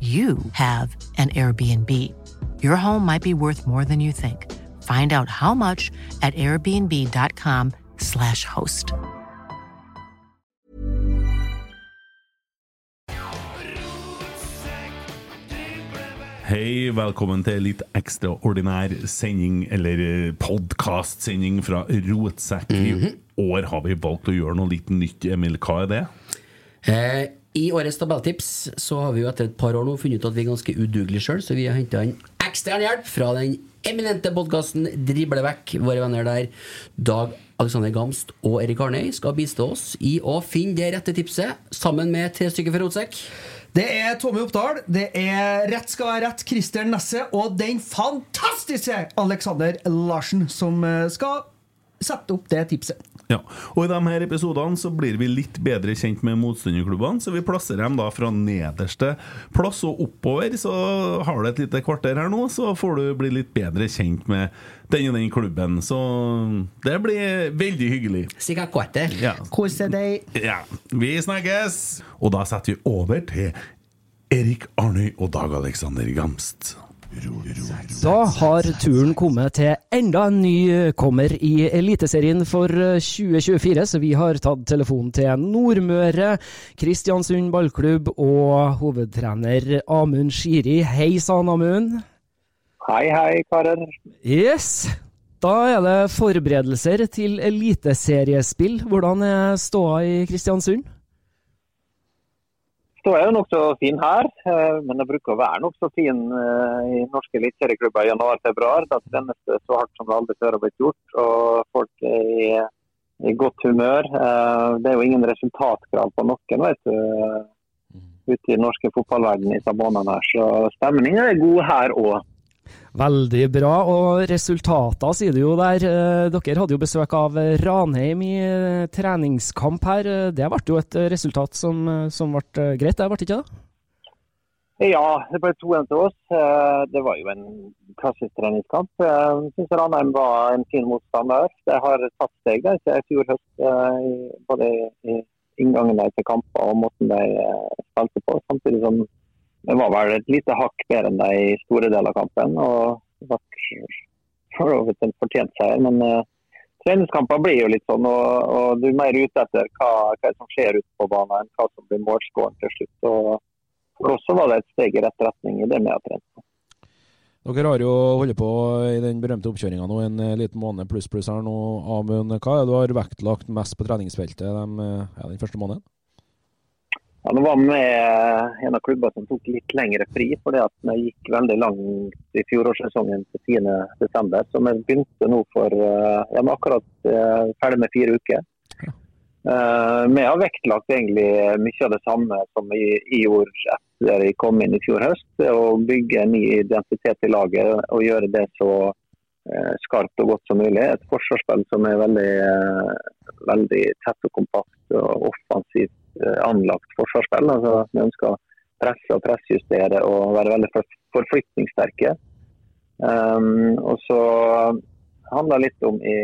you have an Airbnb. Your home might be worth more than you think. Find out how much at airbnb.com/slash host. Hei, velkommen til litt ekstraordinær sending, eller podkastsending fra Rotsekk. I år har vi valgt å gjøre noe litt nytt. Emil, hva er det? Eh, I årets tabelltips så har vi jo etter et par år nå funnet ut at vi er ganske udugelige sjøl, så vi har henta inn ekstern hjelp fra den eminente podkasten Drible vekk. Våre venner der, Dag Alexander Gamst og Erik Arnøy, skal bistå oss i å finne det rette tipset, sammen med tre stykker fra Rotsekk. Det er Tommy Oppdal, det er Rett skal være rett, Christer Nesse og den fantastiske Alexander Larsen som eh, skal sette opp det tipset. Ja, og I de her episodene så blir vi litt bedre kjent med motstanderklubbene, så vi plasserer dem da fra nederste plass og oppover. Så har du et lite kvarter her nå, så får du bli litt bedre kjent med den og den klubben. Så det blir veldig hyggelig. Sikkert kvarter. Ja. Kos deg. ja. Vi snakkes! Og da setter vi over til Erik Arnøy og Dag Alexander Gamst. Da har turen kommet til enda en nykommer i Eliteserien for 2024, så vi har tatt telefonen til Nordmøre, Kristiansund ballklubb og hovedtrener Amund Shiri. Hei sann, Amund. Hei, hei, karer. Yes. Da er det forberedelser til eliteseriespill. Hvordan er ståa i Kristiansund? Ståa er jo nokså fin her, eh, men det bruker å være nokså fin eh, i norske eliteserieklubber i januar-februar. Da trenes det så hardt som det aldri før har blitt gjort, og folk er i, i godt humør. Eh, Det er jo ingen resultatkrav på noen vet du, ute i den norske fotballverdenen i disse månedene. Så stemningen er god her òg. Veldig bra. Og resultater, sier du jo der. Eh, Dere hadde jo besøk av Ranheim i eh, treningskamp her. Eh, Det ble jo et resultat som, som ble greit, det ble ikke det? Ja, det ble 2-1 til oss. Det var jo en klassisk treningskamp. Jeg syns Ranheim var en fin motstander. De har tatt steg der siden i fjor høst, både i inngangen til kamper og måten de spilte på. Samtidig som det var vel et lite hakk bedre enn de i store deler av kampen. og det for en fortjent seier, men uh, treningskamper blir jo litt sånn. Og, og du er mer ute etter hva, hva som skjer ute på banen, enn hva som blir målskåren til slutt. Og for oss var det et steg i rett retning i det vi har trent. Dere har jo holdt på i den berømte oppkjøringa nå en eh, liten måned pluss pluss her nå. Amund, hva er det du har vektlagt mest på treningsfeltet de, eh, ja, den første måneden? Ja, nå var med en av klubbene som tok litt lengre fri, fordi at vi gikk veldig langt i fjorårssesongen til 10.12. Så vi begynte nå for eh, ja, akkurat eh, ferdig med fire uker. Eh, vi har vektlagt egentlig mye av det samme som vi, vi gjorde etter vi kom inn i fjor høst. Å bygge en ny identitet i laget og gjøre det så eh, skarpt og godt som mulig. Et forsvarsspill som er veldig, eh, veldig tett og kompakt og offensivt eh, anlagt forsvarsspill. Altså, vi ønsker å presse og pressjustere og være veldig for, forflytningssterke. Um, og så handler litt om i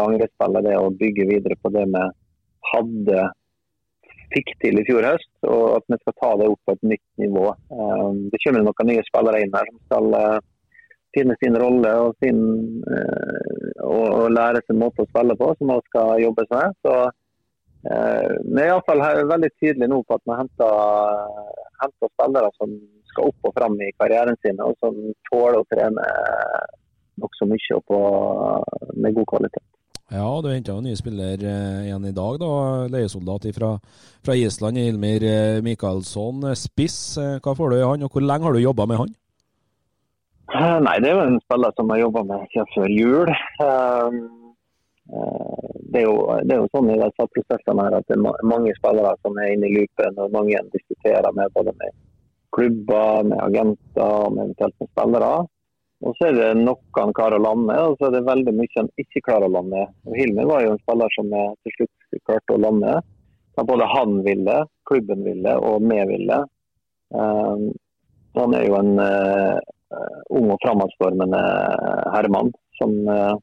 angrepsspillet det å bygge videre på det vi hadde fikk til i fjor høst, og at vi skal ta det opp på et nytt nivå. Um, det kommer noen nye spillere inn her som skal uh, finne sin rolle og, sin, uh, og, og, lære sin måte å spille på, som også skal jobbes med. Så Vi er iallfall veldig tydelige nå på at vi henter, henter spillere som skal opp og fram i karrieren sin, og som tåler å trene nokså mye og på, med god kvalitet. Ja, du henta en ny spiller eh, igjen i dag, da. Leiesoldat fra, fra Island, Hilmir eh, Mikaelsson. Spiss, eh, hva får du i han, og hvor lenge har du jobba med han? Eh, nei, Det er jo en spiller som jeg har jobba med siden før jul. Eh, det, er jo, det er jo sånn i disse prosessene her at det er mange spillere som er inne i loopen, og mange diskuterer med både med klubber, med agenter og eventuelt med spillere. Og så er det noen klarer å lande, og så er det veldig mye han ikke klarer å lande. Og Hilmi var jo en spiller som til slutt klarte å lande. Men både han ville, klubben ville og vi ville. Um, han er jo en uh, ung og framadstormende Herman, som uh,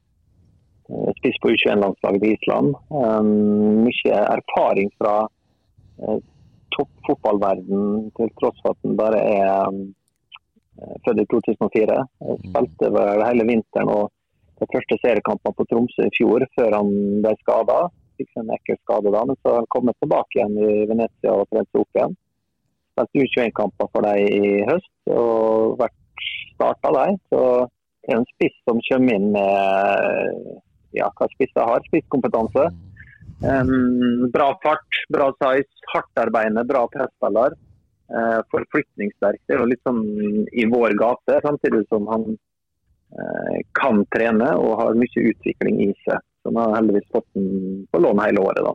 spiser på U21-landslaget i Island. Mye erfaring fra toppfotballverden til tross for at han bare er Eh, født i 2004. Jeg mm. spilte vel hele vinteren og de første seriekampene på Tromsø i fjor, før han ble skada. Fikk en ekkel skade da, men så har han kommet tilbake igjen i Venezia og trent seg opp igjen. Spilte U21-kamper for dem i høst og vært starta der. Så det er en spiss som kommer inn med ja, hva spisser har, spisskompetanse. Um, bra fart, bra size, hardtarbeidende, bra presspiller Uh, forflytningssterk. Det er jo litt sånn i vår gate, samtidig som han uh, kan trene og har mye utvikling i seg. Så han har heldigvis fått den på lån hele året. da.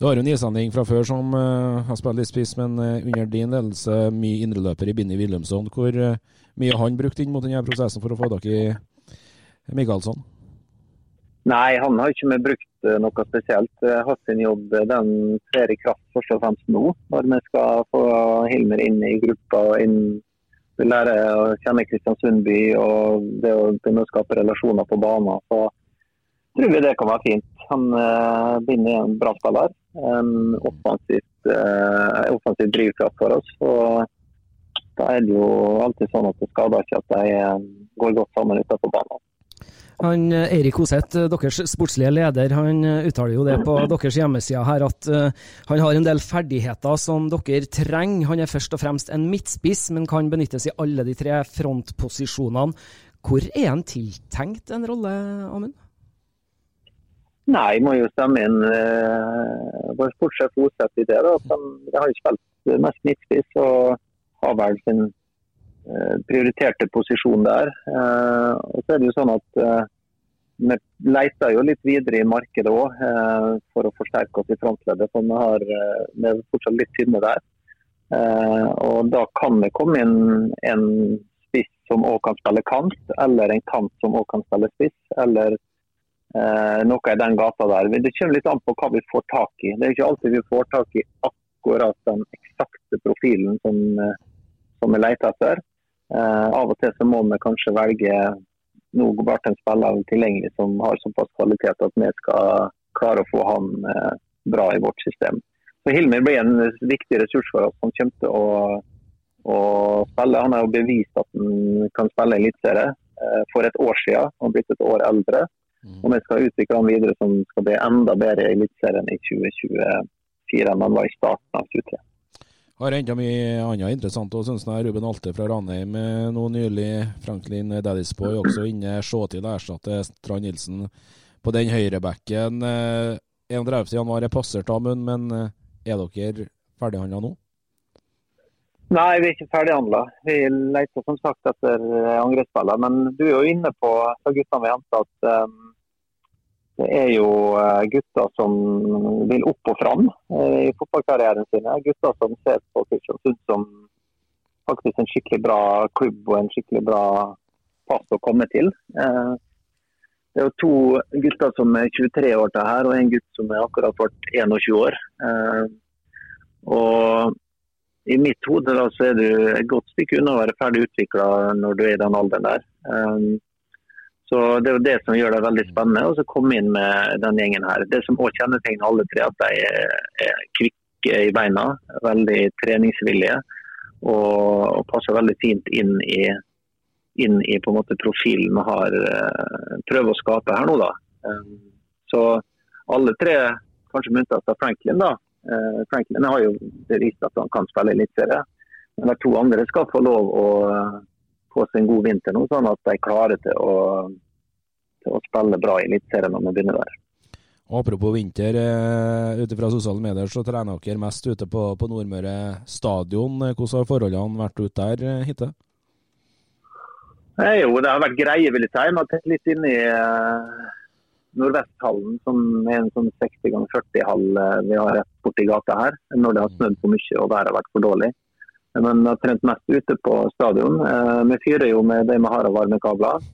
Du har jo en islending fra før som uh, har spilt litt spiss, men uh, under din ledelse mye indreløper i Binni Wilhelmsson. Hvor uh, mye har han brukt inn mot denne prosessen for å få tak i Michaelsson? Nei, han har ikke brukt noe spesielt. Hatt sin jobb den trer i kraft først og fremst nå, når vi skal få Hilmer inn i gruppa. og inn lære å kjenne Kristiansund by og det å begynne å skape relasjoner på banen. Så tror vi det kan være fint. Han uh, binder en bra spiller. Um, offensivt, uh, offensivt drivkraft for oss. Og da er det jo alltid sånn at det skader ikke at de går godt sammen utenfor banen. Han, eh, Eirik Hoseth, eh, deres sportslige leder, han eh, uttaler jo det på deres hjemmeside her at uh, han har en del ferdigheter som dere trenger. Han er først og fremst en midtspiss, men kan benyttes i alle de tre frontposisjonene. Hvor er han tiltenkt en rolle, Amund? Nei, må jo stemme inn uh, vår sportssjef fortsette i det. da. Han har spilt mest midtspiss og har vel sin Eh, prioriterte posisjon der. Eh, og så er det jo sånn at eh, Vi leter jo litt videre i markedet òg for å forsterke oss i frontleddet. for Vi, har, vi er fortsatt litt tynne der. og Da kan det komme inn en spiss som òg kan spille kant, eller en kant som òg kan spille spiss. eller noe i den gata der. Det kommer litt an på hva vi får tak i. Det er ikke alltid vi får tak i akkurat den eksakte profilen som, som vi leter etter. Eh, av og til så må vi kanskje velge nå bare en spiller tilgjengelig som har såpass kvalitet at vi skal klare å få han eh, bra i vårt system. Så Hilmer blir en viktig ressurs for oss. Han kommer til å, å spille. Han har jo bevist at han kan spille eliteserie uh, for et år siden. Han har blitt et år eldre. Mm. Og vi skal utvikle den videre som skal bli enda bedre i Eliteserien i 2024 enn den var i starten av 2023. Har henta mye annet interessant òg, syns jeg. Ruben Alte fra Ranheim nå nylig. Franklin Daddisboy også inne. Se til å erstatte Strand Nilsen på den høyrebacken. 31.1 er passert, Amund, men eh, er dere ferdighandla nå? Nei, vi er ikke ferdighandla. Vi leter som sagt etter angrepsspillere. Men du er jo inne på fra guttene vi henta at um, det er jo eh, gutter som vil opp og fram eh, i fotballkarrieren sin. Gutter som ser på Kristiansund som faktisk en skikkelig bra klubb og en skikkelig bra pass å komme til. Eh, det er jo to gutter som er 23 år til her, og en gutt som er akkurat vært 21 år. Og i mitt hode er du et godt stykke unna å være ferdig utvikla når du er i den alderen der. Så Det er det som gjør det veldig spennende å komme inn med den gjengen her. Det som også kjennetegner alle tre, at de er, kvikke i beina, veldig treningsvillige og, passer veldig fint inn i, inn i på en måte profilen vi har uh, prøver å skape her nå. da. Um, så alle tre, kanskje med unntak av Franklin, da, Uh, Franklin har jo bevist at han kan spille eliteserie. Men de to andre skal få lov å få seg en god vinter nå, sånn at de er klare til å, til å spille bra i eliteserien når vi begynner der. Apropos vinter, uh, ut fra sosiale medier så trener dere mest ute på, på Nordmøre stadion. Hvordan har forholdene vært ute der uh, hittil? Jo, det har vært greie, vil jeg si. Vi har litt inn i Nordvesthallen, som er en sånn 60 ganger 40-hall eh, vi har rett borti gata her. Når det har snødd for mye og været har vært for dårlig. Men vi har trent mest ute på stadion. Eh, vi fyrer jo med det vi har av varmekabler.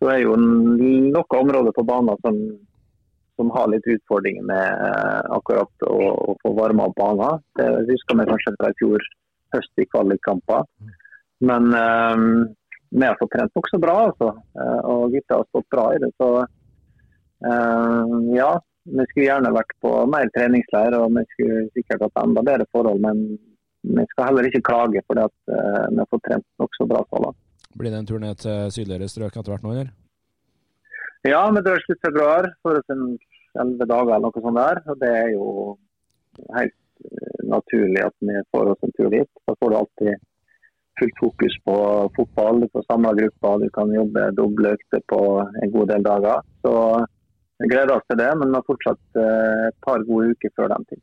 Så er jo noen områder på banen som, som, har litt utfordringer med eh, akkurat å, å få varma opp banen. Det husker vi kanskje fra i fjor høst i kvalikkamper. Men vi har fått trent nokså bra, altså. Eh, og gutta har stått bra i det. Så um, ja, vi skulle gjerne vært på mer treningsleir og vi skulle sikkert hatt enda bedre forhold. Men vi skal heller ikke klage for det at uh, vi har fått trent nokså bra så langt. Blir det en tur ned til sydligere strøk etter hvert nå, eller? Ja, vi drar slutt februar for elleve dager eller noe sånt der. Og det er jo helt naturlig at vi får oss en tur dit. Da får du alltid fullt fokus på fotball. Du får samla gruppa, du kan jobbe doble økter på en god del dager. Så vi gleder oss til det, men vi har fortsatt eh, et par gode uker før den tid.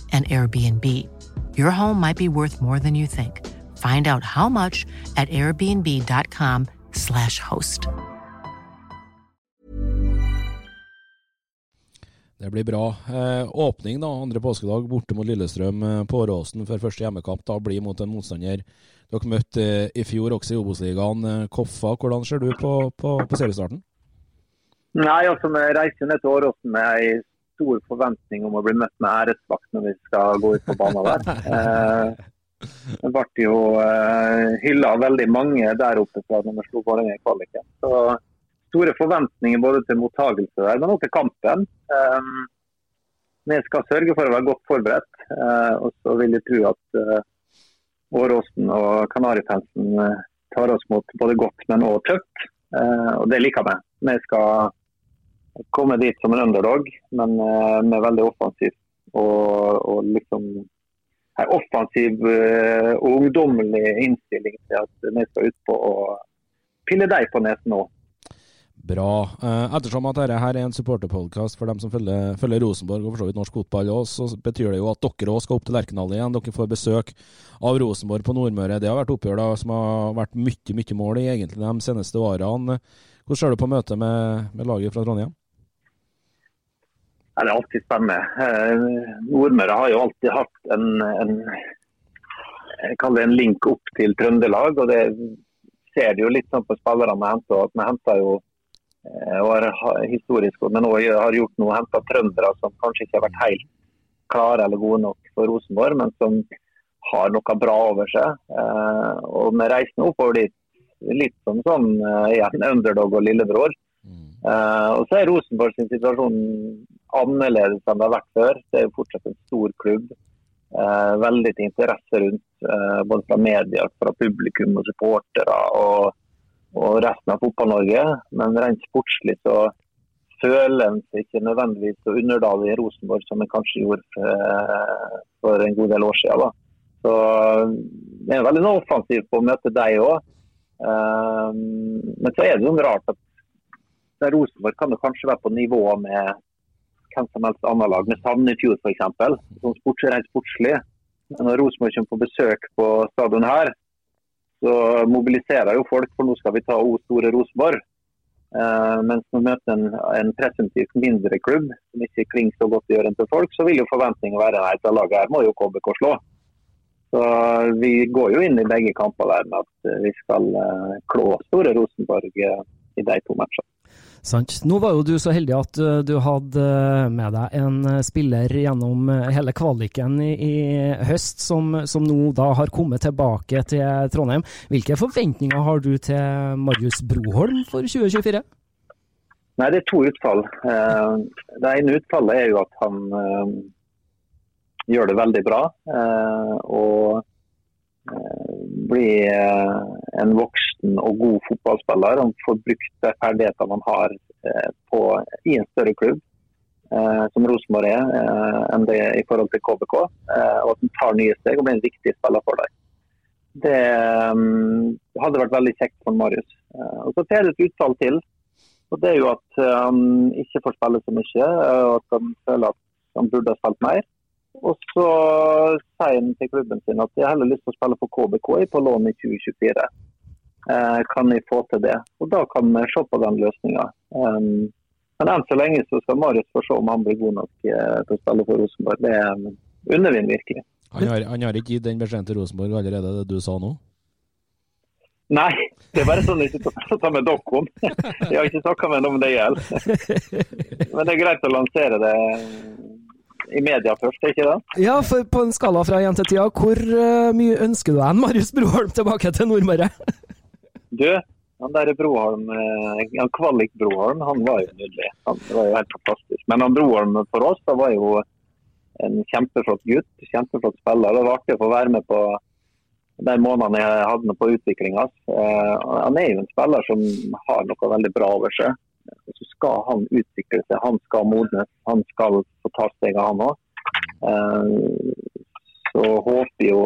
an Airbnb. Your home might be worth more than you think. Find out how much at airbnb.com/slash host. Det blir bra. Eh, åpning da, andre påskedag borte mot Lillestrøm eh, på Åråsen for første hjemmekamp. Da blir mot en motstander dere møtte eh, i fjor også i Obos-ligaen. Eh, Koffa, hvordan ser du på, på, på seriestarten? Nei, altså Vi reiser ned til Åråsen med ei stor forventning om å bli møtt med æresvakt når vi skal gå ut på banen der. Eh, det ble jo eh, hylla veldig mange der oppe fra når vi slo Vålerenga i kvaliken. Så store forventninger både til mottagelse der, men også til kampen. Eh, vi skal sørge for å være godt forberedt. Eh, og så vil jeg tro at eh, Åråsen og Kanarifansen eh, tar oss mot både godt, men også tøft. Eh, og det liker vi. Vi skal komme dit som en underdog, men uh, med veldig offensiv. Og, og liksom en offensiv uh, og ungdommelig innstilling til at vi skal ut på å pille deg på nesen nå. Bra. Uh, ettersom at dette her er en supporterpodkast for dem som følger, følger, Rosenborg og for så vidt norsk fotball òg, så betyr det jo at dere òg skal opp til Lerkendal igjen. Dere får besøk av Rosenborg på Nordmøre. Det har vært oppgjør da, som har vært mye, mye mål i egentlig de seneste årene. Hvordan ser du på møtet med, med laget fra Trondheim? Det er alltid spennende. Eh, Nordmøre har jo alltid hatt en, en, en link opp til Trøndelag. og Det ser du jo litt sånn på spillerne vi henter. at Vi henter jo eh, og historisk, men òg har gjort noe, henta trøndere som kanskje ikke har vært helt klare eller gode nok for Rosenborg, men som har noe bra over seg. Eh, og vi reiser oppover dit litt som sånn igjen, underdog og lillebror. Eh, og så er Rosenborg sin situasjon annerledes enn det har vært før. Det er jo fortsatt en stor klubb. Eh, veldig interesse rundt, eh, både fra media, fra publikum og supportere og, og resten av Fotball-Norge. Men rent sportslig så føler en seg ikke nødvendigvis så underdalig i Rosenborg som en kanskje gjorde for, for en god del år siden. Da. Så det er veldig offensivt på å møte deg òg. Men så er det jo rart at Rosenborg kan jo kanskje være på nivå med hvem som helst annet lag, med Sandefjord f.eks. Sånn sports, rent sportslig. Når Rosenborg kommer på besøk på stadion her, så mobiliserer jo folk, for nå skal vi ta O store Rosenborg. Uh, mens når vi møter en, en presumptivt mindre klubb som ikke klinger så godt i ørene til folk, så vil jo forventningen være at dette laget her må jo KBK slå. Så Vi går jo inn i begge kamper der med at vi skal uh, klå store Rosenborg uh, i de to matchene. Sant. Nå var jo du så heldig at uh, du hadde med deg en uh, spiller gjennom hele kvaliken i, i høst, som, som, nå da har kommet tilbake til Trondheim. Hvilke forventninger har du til Marius Broholm for 2024? Nei, Det er to utfall. Det ene utfallet er jo at han gjør det veldig bra. og bli eh, en voksen og god fotballspiller. og får brukt de ferdighetene man har eh, på, i en større klubb, eh, som Rosenborg er, enn det i forhold til KBK. Og at han tar nye steg og blir en viktig spiller for deg. Det hadde vært veldig kjekt for Marius. Og Så ser det et utfall til. og Det er jo at han ikke får spille så mye, og at han føler at han burde ha spilt mer. Og så sier han til klubben sin at jeg har heller lyst til å spille for KBK på lån i 2024. Eh, kan jeg få til det? Og Da kan vi se på den løsninga. Um, men enn så lenge så skal Marius få se om han blir god nok eh, til å spille for Rosenborg. Det undervinner vi virkelig. Han har, han har ikke gitt den beskjeden til Rosenborg allerede, det du sa nå? Nei, det er bare sånn jeg sitter og prater med dere om. Jeg har ikke snakka med ham om det gjelder. Men det er greit å lansere det i media først, ikke det? Ja, for på en skala fra 1 til 10, hvor uh, mye ønsker du deg en Marius Broholm tilbake til Nordmøre? du, han der Broholm, han Kvalik Broholm, han var jo nydelig. Han var jo helt fantastisk. Men han Broholm for oss, da var jo en kjempeflott gutt, kjempeflott spiller. Det var artig å få være med på de månedene jeg hadde med på utviklinga. Uh, han er jo en spiller som har noe veldig bra over seg så skal han utvikle seg, han skal modnes, han skal få ta stegene han òg. Eh, så håper jo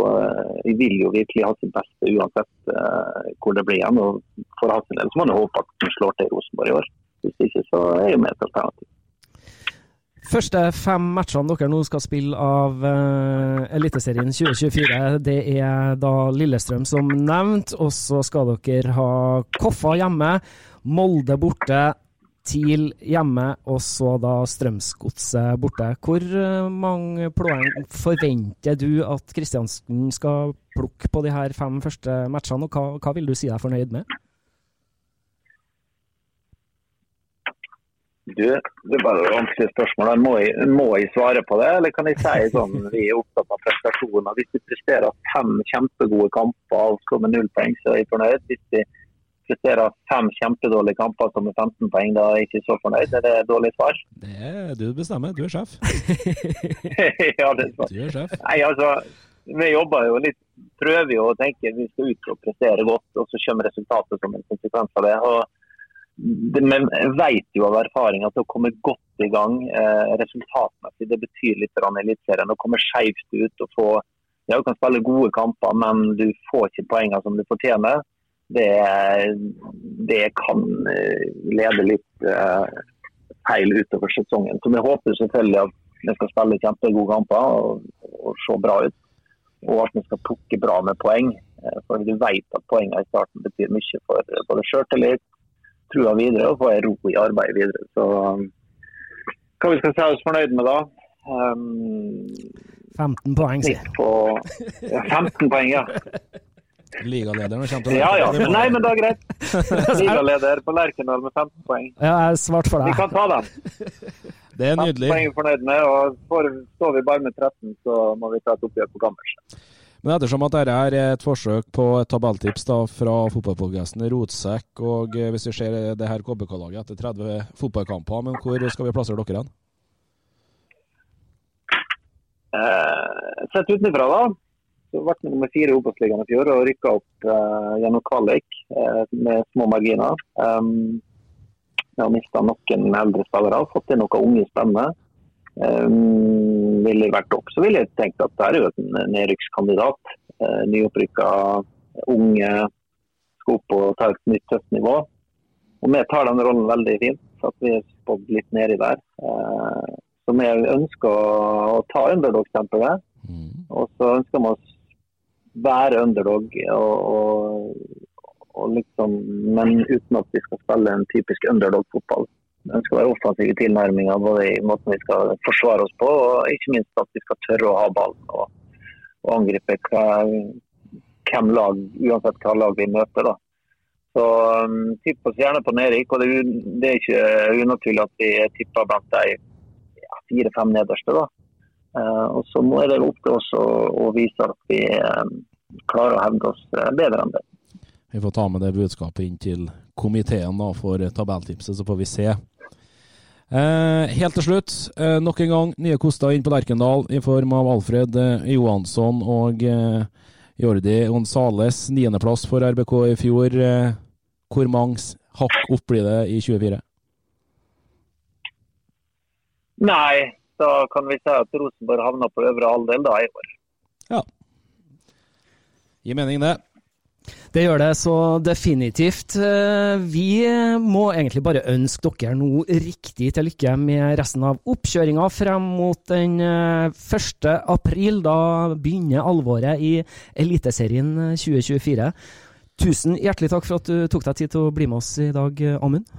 Vi vil jo virkelig ha sitt beste uansett eh, hvor det blir igjen. For hans del så må man håpe at han slår til Rosenborg i år. Hvis ikke så er jo med et alternativ. Første fem matchene dere nå skal spille av uh, Eliteserien 2024, det er da Lillestrøm som nevnt. Og så skal dere ha Koffa hjemme, Molde borte, TIL hjemme, og så da Strømsgodset borte. Hvor eh, mange poeng forventer du at Kristiansen skal plukke på de her fem første matchene, og hva, hva vil du si deg fornøyd med? Du, det er bare et vanskelig spørsmål. Må jeg, må jeg, svare på det, eller kan jeg si sånn vi er opptatt av prestasjoner? Hvis vi presterer fem kjempegode kamper og skårer null poeng, så er jeg fornøyd. Hvis vi presterer fem kjempedårlige kamper som er 15 poeng, da er jeg ikke så fornøyd. Er det et dårlig svar? Det er du bestemmer, du er sjef. ja, det er sant. Du er sjef. Nei, altså, vi jobber jo litt, prøver jo å tenke vi skal ut og prestere godt, og så kommer resultatet som en konsekvens av det. og men jeg vet jo av erfaring at å komme godt i gang eh, resultatmessig, det betyr litt i Eliteserien. Å komme skjevt ut og få ja, Du kan spille gode kamper, men du får ikke poengene som du fortjener det, det kan eh, lede litt uh, feil utover sesongen. Så vi håper selvfølgelig at vi skal spille kjempegode kamper og, og, se bra ut. Og at vi skal plukke bra med poeng. Eh, for du vet at poengene i starten betyr mye for både sjøltillit, trua videre og få ro i arbeidet videre. Så hva vi skal si oss fornøyd med da? Um, 15 poeng, sier ja, 15 poeng, ja. Ligalederen kommer til Ja, ja. Nei, men det er greit. Ligaleder på Lerkendal med 15 poeng. Ja, jeg svarte for deg. Vi kan ta dem. Det er 15 poeng er fornøyd med, og får, står vi bare med 13, så må vi ta et oppgjør på gammelt. Men ettersom at dette er et forsøk på et tabelltips da, fra fotballpodkasten Rotsekk, og eh, hvis vi ser det her KBK-laget etter 30 fotballkamper, men hvor skal vi plassere dere hen? Eh, sett utenfra, da, så ble vi nummer fire i Obos-ligaen i fjor og rykka opp eh, gjennom kvalik eh, med små marginer. Um, vi har mista noen eldre spillere, fått inn noen unge spennende. Um, ville jeg vært opp, så ville jeg tenkt at det er jo en nedrykkskandidat. Uh, Nyopprykka unge skal opp og ta et nytt tøft nivå. Og vi tar den rollen veldig fint, så at vi er spådd litt nedi der. Uh, så vi ønsker å, ta underdog-stempelet. Og så ønsker vi å være underdog, og, og, og liksom, men uten at vi skal spille en typisk underdog-fotball. Det skal være offensive i tilnærminga både i måten vi skal forsvare oss på, og ikke minst at vi skal tørre å ha ballen og, og angripe hva, hvem lag, uansett hva lag vi møter. da. Så um, tipp oss gjerne på nedrykk, og det det er ikke unaturlig at vi tipper blant de ja, fire-fem nederste. da. Eh, og så må det opp til oss å, vise at vi eh, klarer å hevde oss eh, bedre enn det. Vi får ta med det budskapet inn til komiteen da, for tabelltipset, så får vi se. Eh, helt til slutt, eh, nok en gang nye koster inn på Lerkendal i form av Alfred eh, Johansson og Jordi Onsales. Niendeplass for RBK i fjor. Hvor mange hakk opp blir det i 24? Nei, da kan vi si at Rosenborg havner på øvre halvdel da i år. Ja. Gir mening, det. Det gjør det så definitivt. Eh, Vi må egentlig bare ønske dere nå riktig til lykke med resten av oppkjøringa frem mot den eh, 1. april. Da begynner alvoret i Eliteserien 2024. Tusen hjertelig takk for at du tok deg tid til å bli med oss i dag, Amund.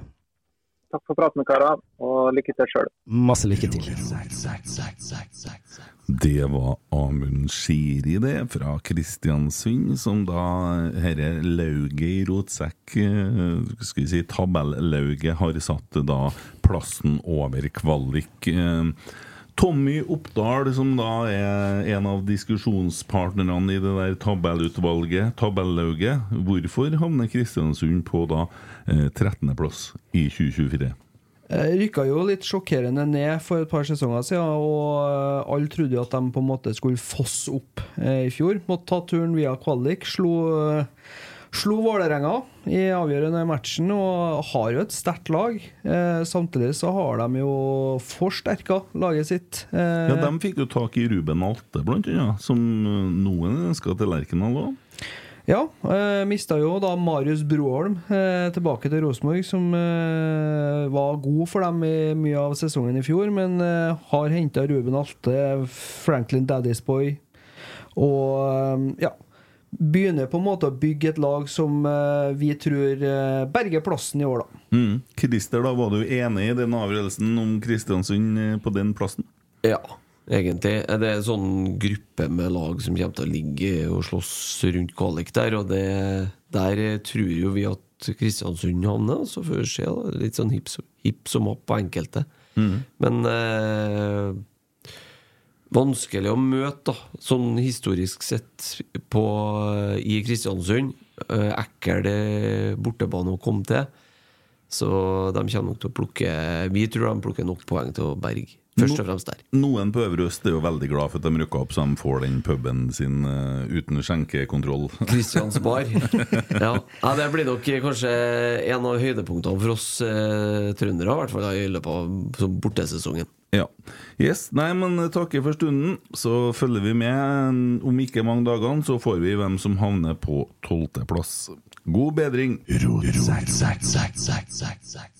Takk for praten, karer, og lykke til sjøl. Masse lykke til. Det var Amund Shiri, det, fra Kristiansund, som da herre lauget i rotsekk, eh, skal vi si tabellauget, har satt da plassen over kvalik. Eh, Tommy Oppdal, som da er en av diskusjonspartnerne i det der tabellutvalget, tabellauget, hvorfor havner Kristiansund på da eh, 13.-plass i 2024? Eh, Rykka jo litt sjokkerende ned for et par sesonger siden, og eh, alle trodde jo at de på en måte skulle fosse opp eh, i fjor. Måtte ta turen via kvalik. Slo, eh, slo Vålerenga i avgjørende matchen og har jo et sterkt lag. Eh, Samtidig så har de jo forsterka laget sitt. Eh, Ja, De fikk jo tak i Ruben Alte, blant annet, som eh, noen ønska til Lerkendal òg. Ja, eh, mista jo da Marius Broholm eh, tilbake til Rosenborg, som eh, var god for dem i mye av sesongen i fjor, men eh, har henta Ruben Alte, Franklin Daddy's Boy og ja. Begynner på en måte å bygge et lag som uh, vi tror uh, berger plassen i år, da. Mm. Christer, da var du enig i den avgjørelsen om Kristiansund eh, på den plassen? Ja, egentlig. Det er en sånn gruppe med lag som kommer til å ligge og slåss rundt kvalik der, og det, der tror jo vi at Kristiansund havner. Så får vi se. Litt sånn hipp som- opp på enkelte. Mm. Men eh, vanskelig å møte, da, sånn historisk sett, på, i Kristiansund. Eh, ekkel bortebane å komme til. Så de kommer nok til å plukke Vi tror de plukker nok poeng til å berge. Først og fremst der. Noen på Øvre Øst er jo veldig glad for at de rykka opp, så de får den puben sin uh, uten skjenkekontroll. Kristians bar. Ja. ja, det blir nok kanskje en av høydepunktene for oss uh, trøndere, i hvert fall i løpet av bortesesongen. Ja. Yes, nei, men takker for stunden. Så følger vi med. Om ikke mange dagene så får vi hvem som havner på tolvteplass. God bedring! Ro, ro, ro, ro, ro, ro, ro, ro, sekk.